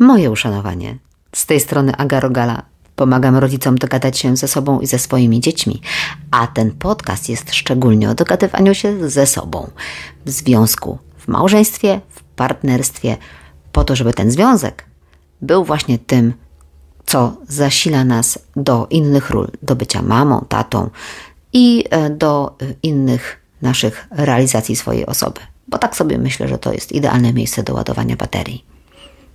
Moje uszanowanie. Z tej strony Aga Rogala. Pomagam rodzicom dogadać się ze sobą i ze swoimi dziećmi, a ten podcast jest szczególnie o dogadywaniu się ze sobą w związku, w małżeństwie, w partnerstwie, po to, żeby ten związek był właśnie tym, co zasila nas do innych ról, do bycia mamą, tatą i e, do innych naszych realizacji swojej osoby. Bo tak sobie myślę, że to jest idealne miejsce do ładowania baterii.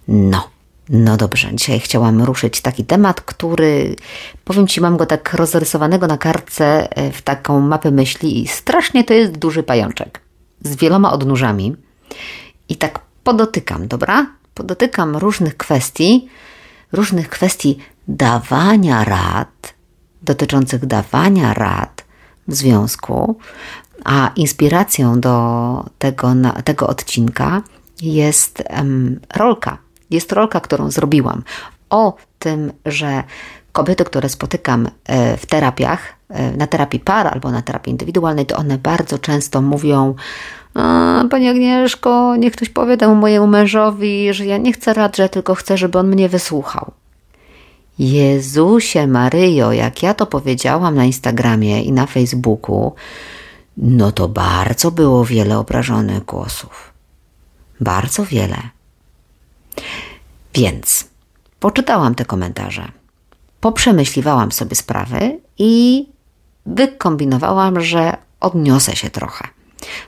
No. No dobrze, dzisiaj chciałam ruszyć taki temat, który, powiem Ci, mam go tak rozrysowanego na kartce e, w taką mapę myśli i strasznie to jest duży pajączek z wieloma odnóżami. I tak podotykam, dobra? Podotykam różnych kwestii, różnych kwestii dawania rad, dotyczących dawania rad w związku, a inspiracją do tego, tego odcinka jest um, rolka jest rolka, którą zrobiłam o tym, że kobiety, które spotykam e, w terapiach, e, na terapii par albo na terapii indywidualnej, to one bardzo często mówią: Pani Agnieszko, niech ktoś powie temu mojemu mężowi, że ja nie chcę rad, że tylko chcę, żeby on mnie wysłuchał. Jezusie Maryjo, jak ja to powiedziałam na Instagramie i na Facebooku, no to bardzo było wiele obrażonych głosów. Bardzo wiele. Więc poczytałam te komentarze, poprzemyśliwałam sobie sprawy i wykombinowałam, że odniosę się trochę.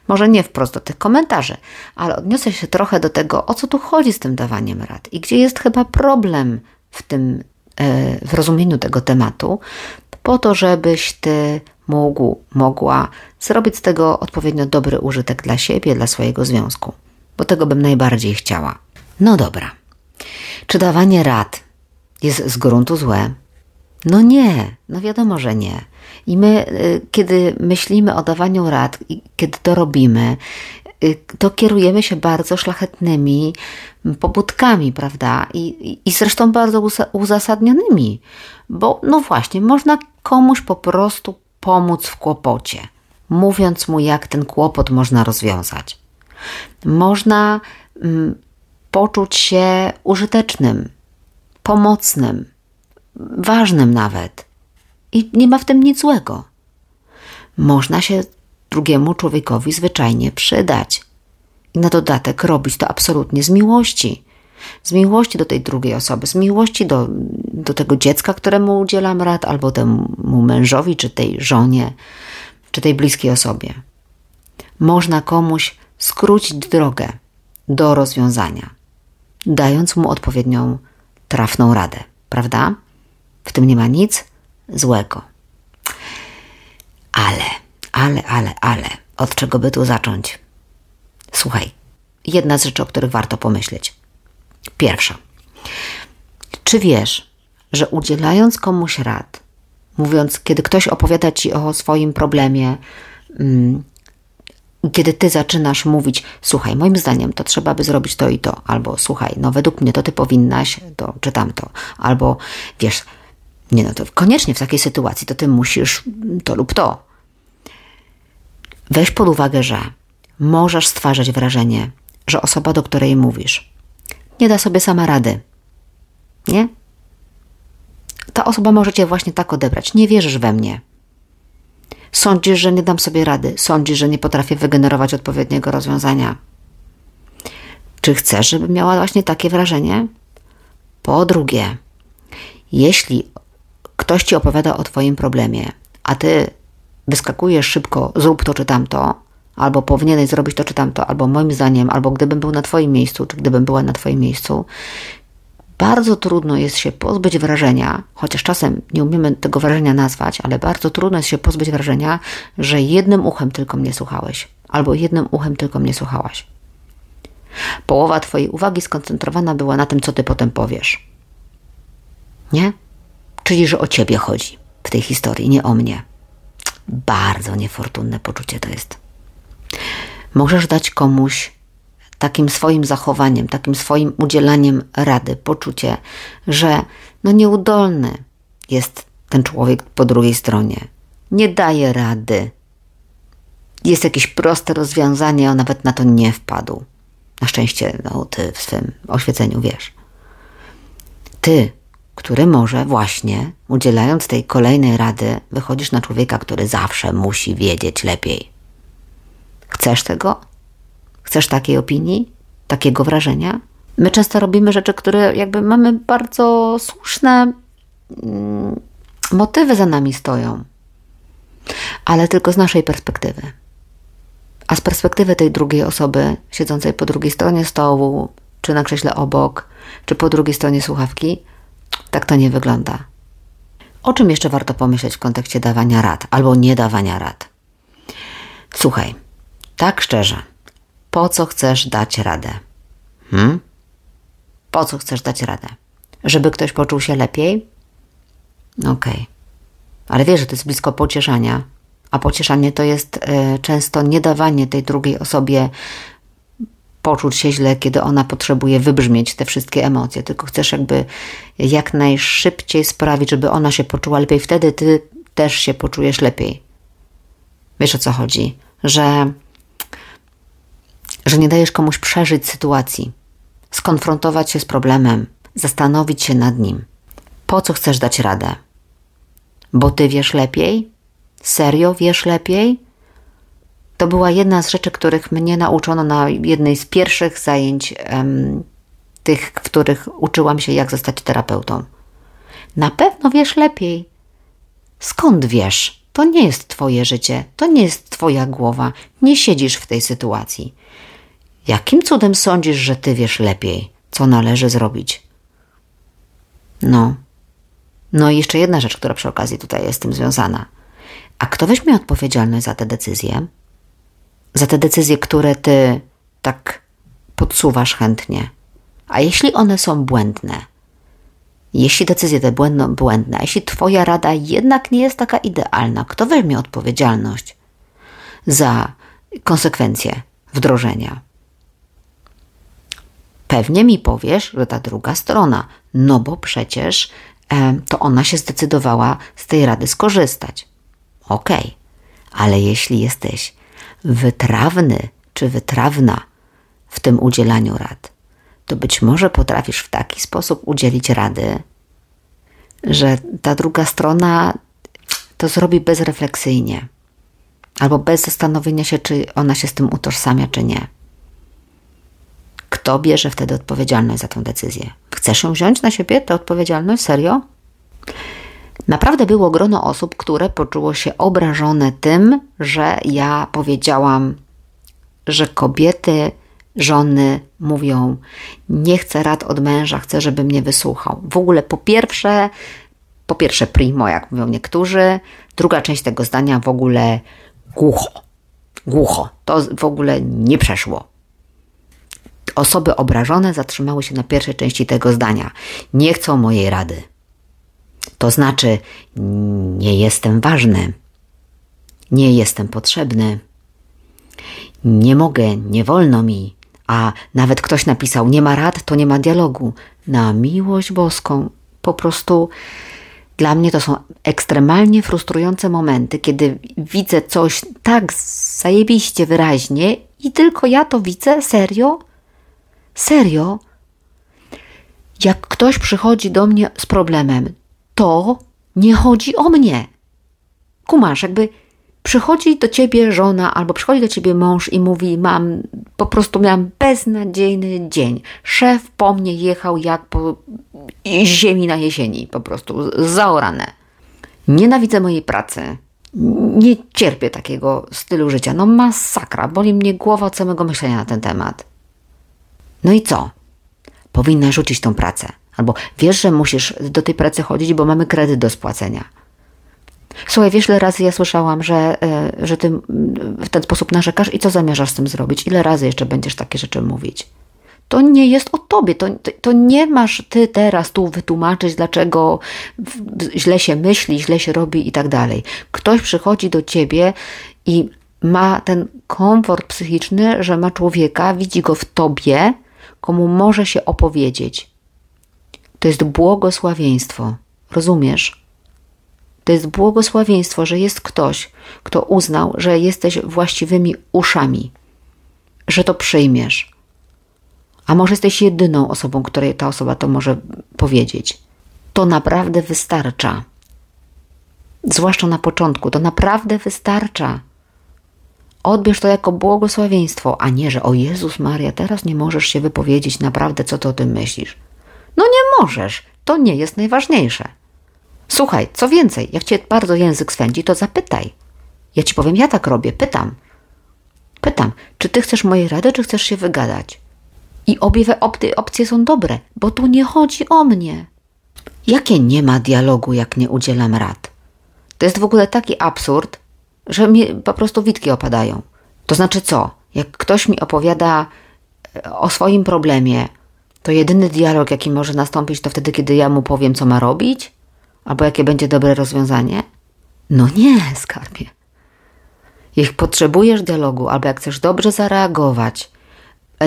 Może nie wprost do tych komentarzy, ale odniosę się trochę do tego, o co tu chodzi z tym dawaniem rad i gdzie jest chyba problem w tym, e, w rozumieniu tego tematu, po to, żebyś ty mógł, mogła zrobić z tego odpowiednio dobry użytek dla siebie, dla swojego związku, bo tego bym najbardziej chciała. No dobra. Czy dawanie rad jest z gruntu złe? No nie, no wiadomo, że nie. I my, y, kiedy myślimy o dawaniu rad kiedy to robimy, y, to kierujemy się bardzo szlachetnymi pobudkami, prawda? I, i zresztą bardzo uzasadnionymi, bo no właśnie, można komuś po prostu pomóc w kłopocie, mówiąc mu, jak ten kłopot można rozwiązać. Można mm, poczuć się użytecznym, pomocnym, ważnym nawet. I nie ma w tym nic złego. Można się drugiemu człowiekowi zwyczajnie przydać. I na dodatek robić to absolutnie z miłości. Z miłości do tej drugiej osoby, z miłości do, do tego dziecka, któremu udzielam rad, albo temu mężowi, czy tej żonie, czy tej bliskiej osobie. Można komuś skrócić drogę do rozwiązania dając mu odpowiednią, trafną radę, prawda? W tym nie ma nic złego. Ale, ale, ale, ale, od czego by tu zacząć? Słuchaj, jedna z rzeczy, o których warto pomyśleć. Pierwsza. Czy wiesz, że udzielając komuś rad, mówiąc, kiedy ktoś opowiada ci o swoim problemie, mm, kiedy ty zaczynasz mówić, słuchaj, moim zdaniem to trzeba by zrobić to i to, albo słuchaj, no według mnie to ty powinnaś, to czy tamto, albo wiesz, nie no to koniecznie w takiej sytuacji to ty musisz to lub to. Weź pod uwagę, że możesz stwarzać wrażenie, że osoba, do której mówisz, nie da sobie sama rady. Nie? Ta osoba może cię właśnie tak odebrać. Nie wierzysz we mnie. Sądzisz, że nie dam sobie rady, sądzisz, że nie potrafię wygenerować odpowiedniego rozwiązania. Czy chcesz, żeby miała właśnie takie wrażenie? Po drugie, jeśli ktoś ci opowiada o Twoim problemie, a Ty wyskakujesz szybko, zrób to czy tamto, albo powinieneś zrobić to czy tamto, albo moim zdaniem, albo gdybym był na Twoim miejscu, czy gdybym była na Twoim miejscu, bardzo trudno jest się pozbyć wrażenia, chociaż czasem nie umiemy tego wrażenia nazwać, ale bardzo trudno jest się pozbyć wrażenia, że jednym uchem tylko mnie słuchałeś, albo jednym uchem tylko mnie słuchałaś. Połowa Twojej uwagi skoncentrowana była na tym, co Ty potem powiesz. Nie? Czyli, że o Ciebie chodzi w tej historii, nie o mnie. Bardzo niefortunne poczucie to jest. Możesz dać komuś takim swoim zachowaniem, takim swoim udzielaniem rady, poczucie, że no nieudolny jest ten człowiek po drugiej stronie. Nie daje rady. Jest jakieś proste rozwiązanie, on nawet na to nie wpadł. Na szczęście, no, ty w swym oświeceniu wiesz. ty, który może właśnie, udzielając tej kolejnej rady, wychodzisz na człowieka, który zawsze musi wiedzieć lepiej. Chcesz tego? Chcesz takiej opinii? Takiego wrażenia? My często robimy rzeczy, które jakby mamy bardzo słuszne mm, motywy za nami stoją, ale tylko z naszej perspektywy. A z perspektywy tej drugiej osoby, siedzącej po drugiej stronie stołu, czy na krześle obok, czy po drugiej stronie słuchawki, tak to nie wygląda. O czym jeszcze warto pomyśleć w kontekście dawania rad albo nie dawania rad? Słuchaj, tak szczerze, po co chcesz dać radę? Hmm? Po co chcesz dać radę? Żeby ktoś poczuł się lepiej? Okej. Okay. Ale wiesz, że to jest blisko pocieszania, a pocieszanie to jest y, często nie dawanie tej drugiej osobie poczuć się źle, kiedy ona potrzebuje wybrzmieć te wszystkie emocje, tylko chcesz jakby jak najszybciej sprawić, żeby ona się poczuła lepiej, wtedy ty też się poczujesz lepiej. Wiesz o co chodzi? Że, że nie dajesz komuś przeżyć sytuacji, skonfrontować się z problemem, zastanowić się nad nim. Po co chcesz dać radę? Bo ty wiesz lepiej? Serio wiesz lepiej? To była jedna z rzeczy, których mnie nauczono na jednej z pierwszych zajęć, um, tych, w których uczyłam się, jak zostać terapeutą. Na pewno wiesz lepiej. Skąd wiesz? To nie jest Twoje życie, to nie jest Twoja głowa, nie siedzisz w tej sytuacji. Jakim cudem sądzisz, że Ty wiesz lepiej, co należy zrobić? No. No i jeszcze jedna rzecz, która przy okazji tutaj jest z tym związana. A kto weźmie odpowiedzialność za te decyzje? za te decyzje, które ty tak podsuwasz chętnie. A jeśli one są błędne, jeśli decyzje te będą błędne, jeśli Twoja rada jednak nie jest taka idealna, kto weźmie odpowiedzialność za konsekwencje wdrożenia? Pewnie mi powiesz, że ta druga strona, no bo przecież e, to ona się zdecydowała z tej rady skorzystać. Okej, okay. ale jeśli jesteś wytrawny czy wytrawna w tym udzielaniu rad, to być może potrafisz w taki sposób udzielić rady, że ta druga strona to zrobi bezrefleksyjnie albo bez zastanowienia się, czy ona się z tym utożsamia, czy nie. Kto bierze wtedy odpowiedzialność za tę decyzję? Chcesz ją wziąć na siebie, tę odpowiedzialność? Serio? Naprawdę było grono osób, które poczuło się obrażone tym, że ja powiedziałam, że kobiety, żony mówią: Nie chcę rad od męża, chcę, żeby mnie wysłuchał. W ogóle po pierwsze, po pierwsze, primo, jak mówią niektórzy, druga część tego zdania w ogóle głucho. Głucho. To w ogóle nie przeszło. Osoby obrażone zatrzymały się na pierwszej części tego zdania. Nie chcą mojej rady. To znaczy, nie jestem ważny, nie jestem potrzebny, nie mogę, nie wolno mi. A nawet ktoś napisał: Nie ma rad, to nie ma dialogu. Na miłość boską. Po prostu dla mnie to są ekstremalnie frustrujące momenty, kiedy widzę coś tak zajebiście wyraźnie i tylko ja to widzę. Serio? Serio? Jak ktoś przychodzi do mnie z problemem, to nie chodzi o mnie. Kumasz, jakby przychodzi do ciebie żona albo przychodzi do ciebie mąż i mówi: Mam, po prostu miałam beznadziejny dzień. Szef po mnie jechał jak po ziemi na jesieni, po prostu zaorane. Nienawidzę mojej pracy. Nie cierpię takiego stylu życia. No masakra, boli mnie głowa od samego myślenia na ten temat. No i co? Powinna rzucić tą pracę. Albo wiesz, że musisz do tej pracy chodzić, bo mamy kredyt do spłacenia. Słuchaj, wiesz, ile razy ja słyszałam, że, e, że ty w ten sposób narzekasz i co zamierzasz z tym zrobić? Ile razy jeszcze będziesz takie rzeczy mówić? To nie jest o tobie, to, to nie masz ty teraz tu wytłumaczyć, dlaczego źle się myśli, źle się robi i tak dalej. Ktoś przychodzi do ciebie i ma ten komfort psychiczny, że ma człowieka, widzi go w tobie, komu może się opowiedzieć. To jest błogosławieństwo. Rozumiesz? To jest błogosławieństwo, że jest ktoś, kto uznał, że jesteś właściwymi uszami, że to przyjmiesz. a może jesteś jedyną osobą, której ta osoba to może powiedzieć. To naprawdę wystarcza. Zwłaszcza na początku, to naprawdę wystarcza. Odbierz to jako błogosławieństwo, a nie, że o Jezus Maria, teraz nie możesz się wypowiedzieć naprawdę, co ty o tym myślisz. No nie możesz, to nie jest najważniejsze. Słuchaj, co więcej, jak cię bardzo język swędzi, to zapytaj. Ja ci powiem, ja tak robię, pytam. Pytam, czy ty chcesz mojej rady, czy chcesz się wygadać? I obie opcje są dobre, bo tu nie chodzi o mnie. Jakie nie ma dialogu, jak nie udzielam rad? To jest w ogóle taki absurd, że mi po prostu witki opadają. To znaczy co? Jak ktoś mi opowiada e, o swoim problemie, to jedyny dialog, jaki może nastąpić, to wtedy, kiedy ja mu powiem, co ma robić? Albo jakie będzie dobre rozwiązanie? No nie, skarbie. Jeśli potrzebujesz dialogu, albo jak chcesz dobrze zareagować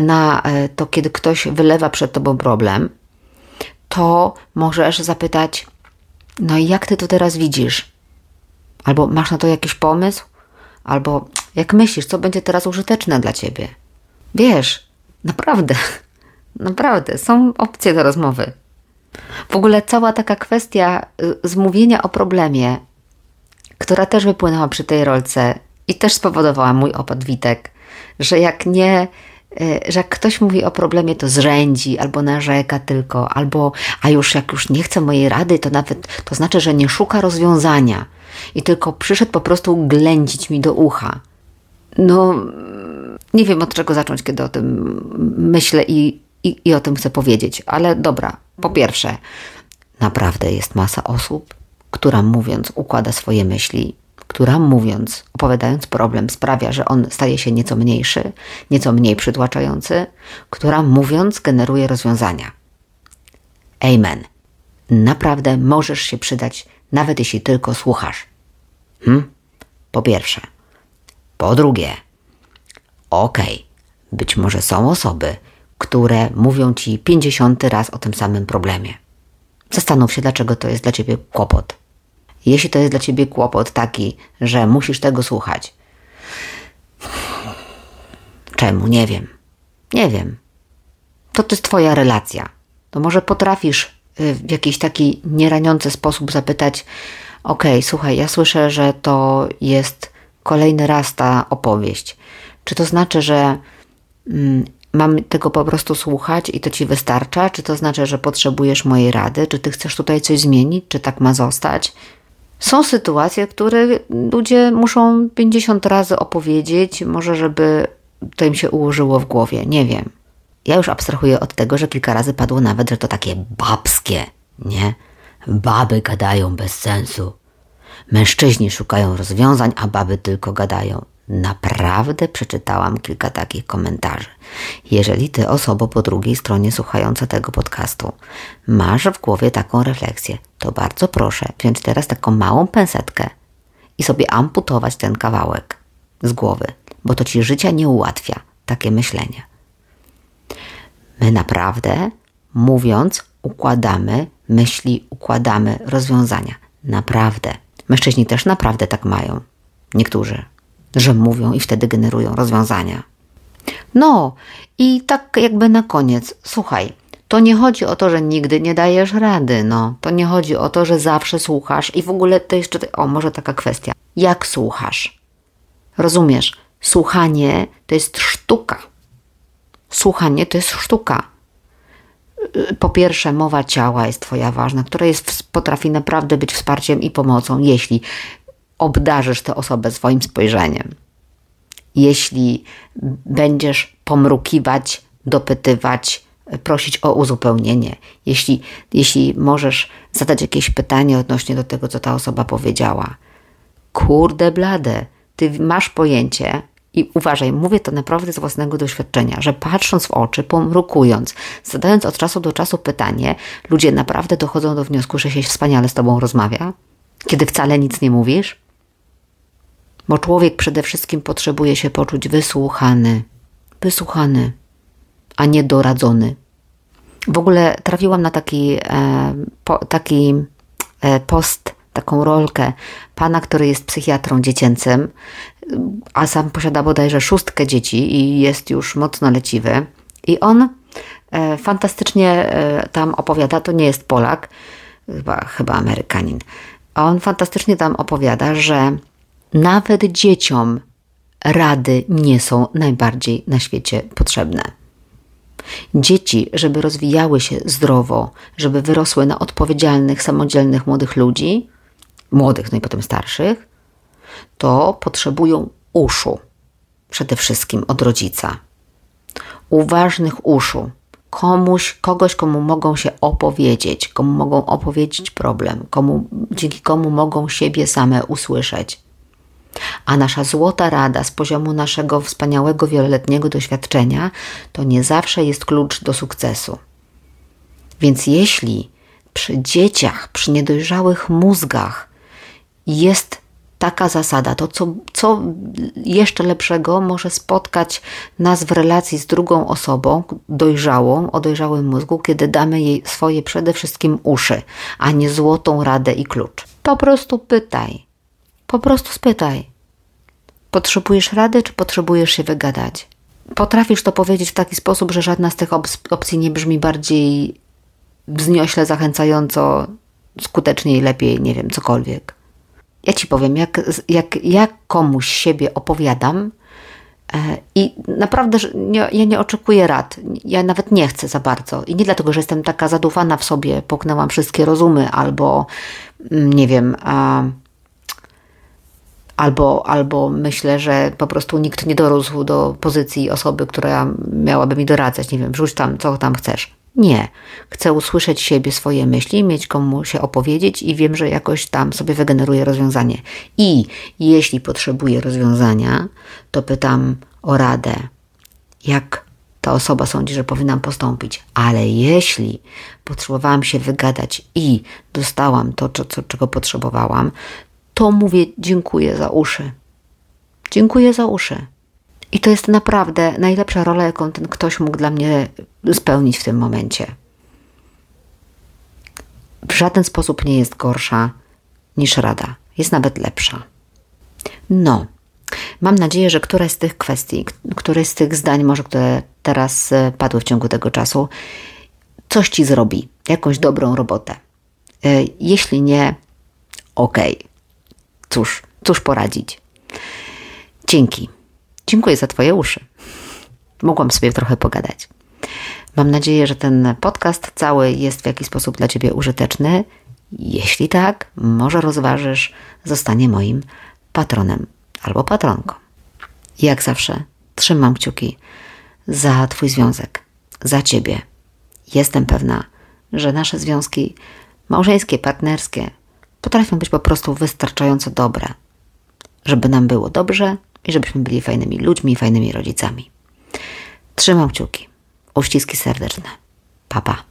na e, to, kiedy ktoś wylewa przed tobą problem, to możesz zapytać: No i jak ty to teraz widzisz? Albo masz na to jakiś pomysł? Albo jak myślisz, co będzie teraz użyteczne dla ciebie? Wiesz, naprawdę, naprawdę są opcje do rozmowy. W ogóle cała taka kwestia y, zmówienia o problemie, która też wypłynęła przy tej rolce i też spowodowała mój opad Witek, że jak nie, że jak ktoś mówi o problemie, to zrzędzi albo narzeka tylko, albo a już jak już nie chce mojej rady, to nawet to znaczy, że nie szuka rozwiązania i tylko przyszedł po prostu ględzić mi do ucha. No, nie wiem od czego zacząć, kiedy o tym myślę i, i, i o tym chcę powiedzieć, ale dobra. Po pierwsze, naprawdę jest masa osób, która mówiąc układa swoje myśli, która mówiąc, opowiadając problem, sprawia, że on staje się nieco mniejszy, nieco mniej przytłaczający, która mówiąc generuje rozwiązania. Amen. Naprawdę możesz się przydać, nawet jeśli tylko słuchasz. Hmm? Po pierwsze. Po drugie, okej, okay, być może są osoby, które mówią ci pięćdziesiąty raz o tym samym problemie. Zastanów się, dlaczego to jest dla ciebie kłopot. Jeśli to jest dla ciebie kłopot taki, że musisz tego słuchać, czemu? Nie wiem. Nie wiem. To to jest twoja relacja. To może potrafisz y, w jakiś taki nieraniący sposób zapytać: OK, słuchaj, ja słyszę, że to jest kolejny raz ta opowieść. Czy to znaczy, że mm, mam tego po prostu słuchać i to ci wystarcza? Czy to znaczy, że potrzebujesz mojej rady? Czy ty chcesz tutaj coś zmienić? Czy tak ma zostać? Są sytuacje, które ludzie muszą 50 razy opowiedzieć, może żeby to im się ułożyło w głowie. Nie wiem. Ja już abstrahuję od tego, że kilka razy padło nawet, że to takie babskie, nie? Baby gadają bez sensu. Mężczyźni szukają rozwiązań, a baby tylko gadają. Naprawdę przeczytałam kilka takich komentarzy. Jeżeli ty, osoba po drugiej stronie słuchająca tego podcastu, masz w głowie taką refleksję, to bardzo proszę wziąć teraz taką małą pensetkę i sobie amputować ten kawałek z głowy, bo to ci życia nie ułatwia, takie myślenie. My naprawdę, mówiąc, układamy myśli, układamy rozwiązania. Naprawdę. Mężczyźni też naprawdę tak mają. Niektórzy że mówią i wtedy generują rozwiązania. No i tak jakby na koniec, słuchaj, to nie chodzi o to, że nigdy nie dajesz rady, no. To nie chodzi o to, że zawsze słuchasz i w ogóle to jeszcze, o może taka kwestia, jak słuchasz? Rozumiesz, słuchanie to jest sztuka. Słuchanie to jest sztuka. Po pierwsze, mowa ciała jest Twoja ważna, która jest, potrafi naprawdę być wsparciem i pomocą, jeśli obdarzysz tę osobę swoim spojrzeniem. Jeśli będziesz pomrukiwać, dopytywać, prosić o uzupełnienie, jeśli, jeśli możesz zadać jakieś pytanie odnośnie do tego, co ta osoba powiedziała. Kurde blade, ty masz pojęcie, i uważaj, mówię to naprawdę z własnego doświadczenia, że patrząc w oczy, pomrukując, zadając od czasu do czasu pytanie, ludzie naprawdę dochodzą do wniosku, że się wspaniale z tobą rozmawia, kiedy wcale nic nie mówisz bo człowiek przede wszystkim potrzebuje się poczuć wysłuchany, wysłuchany, a nie doradzony. W ogóle trafiłam na taki, e, po, taki e, post, taką rolkę pana, który jest psychiatrą dziecięcym, a sam posiada bodajże szóstkę dzieci i jest już mocno leciwy. I on E, fantastycznie e, tam opowiada, to nie jest Polak, chyba, chyba Amerykanin. On fantastycznie tam opowiada, że nawet dzieciom rady nie są najbardziej na świecie potrzebne. Dzieci, żeby rozwijały się zdrowo, żeby wyrosły na odpowiedzialnych, samodzielnych młodych ludzi, młodych, no i potem starszych, to potrzebują uszu. Przede wszystkim od rodzica. Uważnych uszu. Komuś, kogoś, komu mogą się opowiedzieć, komu mogą opowiedzieć problem, komu, dzięki komu mogą siebie same usłyszeć. A nasza złota rada z poziomu naszego wspaniałego wieloletniego doświadczenia to nie zawsze jest klucz do sukcesu. Więc jeśli przy dzieciach, przy niedojrzałych mózgach jest taka zasada, to co, co jeszcze lepszego może spotkać nas w relacji z drugą osobą, dojrzałą, o dojrzałym mózgu, kiedy damy jej swoje przede wszystkim uszy, a nie złotą radę i klucz. Po prostu pytaj. Po prostu spytaj. Potrzebujesz rady, czy potrzebujesz się wygadać? Potrafisz to powiedzieć w taki sposób, że żadna z tych opcji nie brzmi bardziej wzniośle, zachęcająco, skuteczniej, lepiej, nie wiem, cokolwiek. Ja ci powiem, jak, jak ja komuś siebie opowiadam, e, i naprawdę nie, ja nie oczekuję rad. Ja nawet nie chcę za bardzo. I nie dlatego, że jestem taka zadufana w sobie, poknęłam wszystkie rozumy, albo mm, nie wiem, albo, albo myślę, że po prostu nikt nie dorósł do pozycji osoby, która miałaby mi doradzać. Nie wiem, rzuć tam, co tam chcesz. Nie. Chcę usłyszeć siebie, swoje myśli, mieć komu się opowiedzieć i wiem, że jakoś tam sobie wygeneruję rozwiązanie. I jeśli potrzebuję rozwiązania, to pytam o radę, jak ta osoba sądzi, że powinnam postąpić. Ale jeśli potrzebowałam się wygadać i dostałam to, co, czego potrzebowałam, to mówię dziękuję za uszy. Dziękuję za uszy. I to jest naprawdę najlepsza rola, jaką ten ktoś mógł dla mnie spełnić w tym momencie. W żaden sposób nie jest gorsza niż rada. Jest nawet lepsza. No, mam nadzieję, że któraś z tych kwestii, któreś z tych zdań, może które teraz e, padły w ciągu tego czasu, coś ci zrobi, jakąś dobrą robotę. E, jeśli nie, okej. Okay. Cóż, cóż poradzić. Dzięki. Dziękuję za Twoje uszy. Mogłam sobie trochę pogadać. Mam nadzieję, że ten podcast cały jest w jakiś sposób dla Ciebie użyteczny. Jeśli tak, może rozważysz zostanie moim patronem albo patronką. Jak zawsze trzymam kciuki za Twój związek, za Ciebie. Jestem pewna, że nasze związki małżeńskie, partnerskie potrafią być po prostu wystarczająco dobre, żeby nam było dobrze i żebyśmy byli fajnymi ludźmi, fajnymi rodzicami. Trzymam kciuki. Uściski serdeczne. Papa. Pa.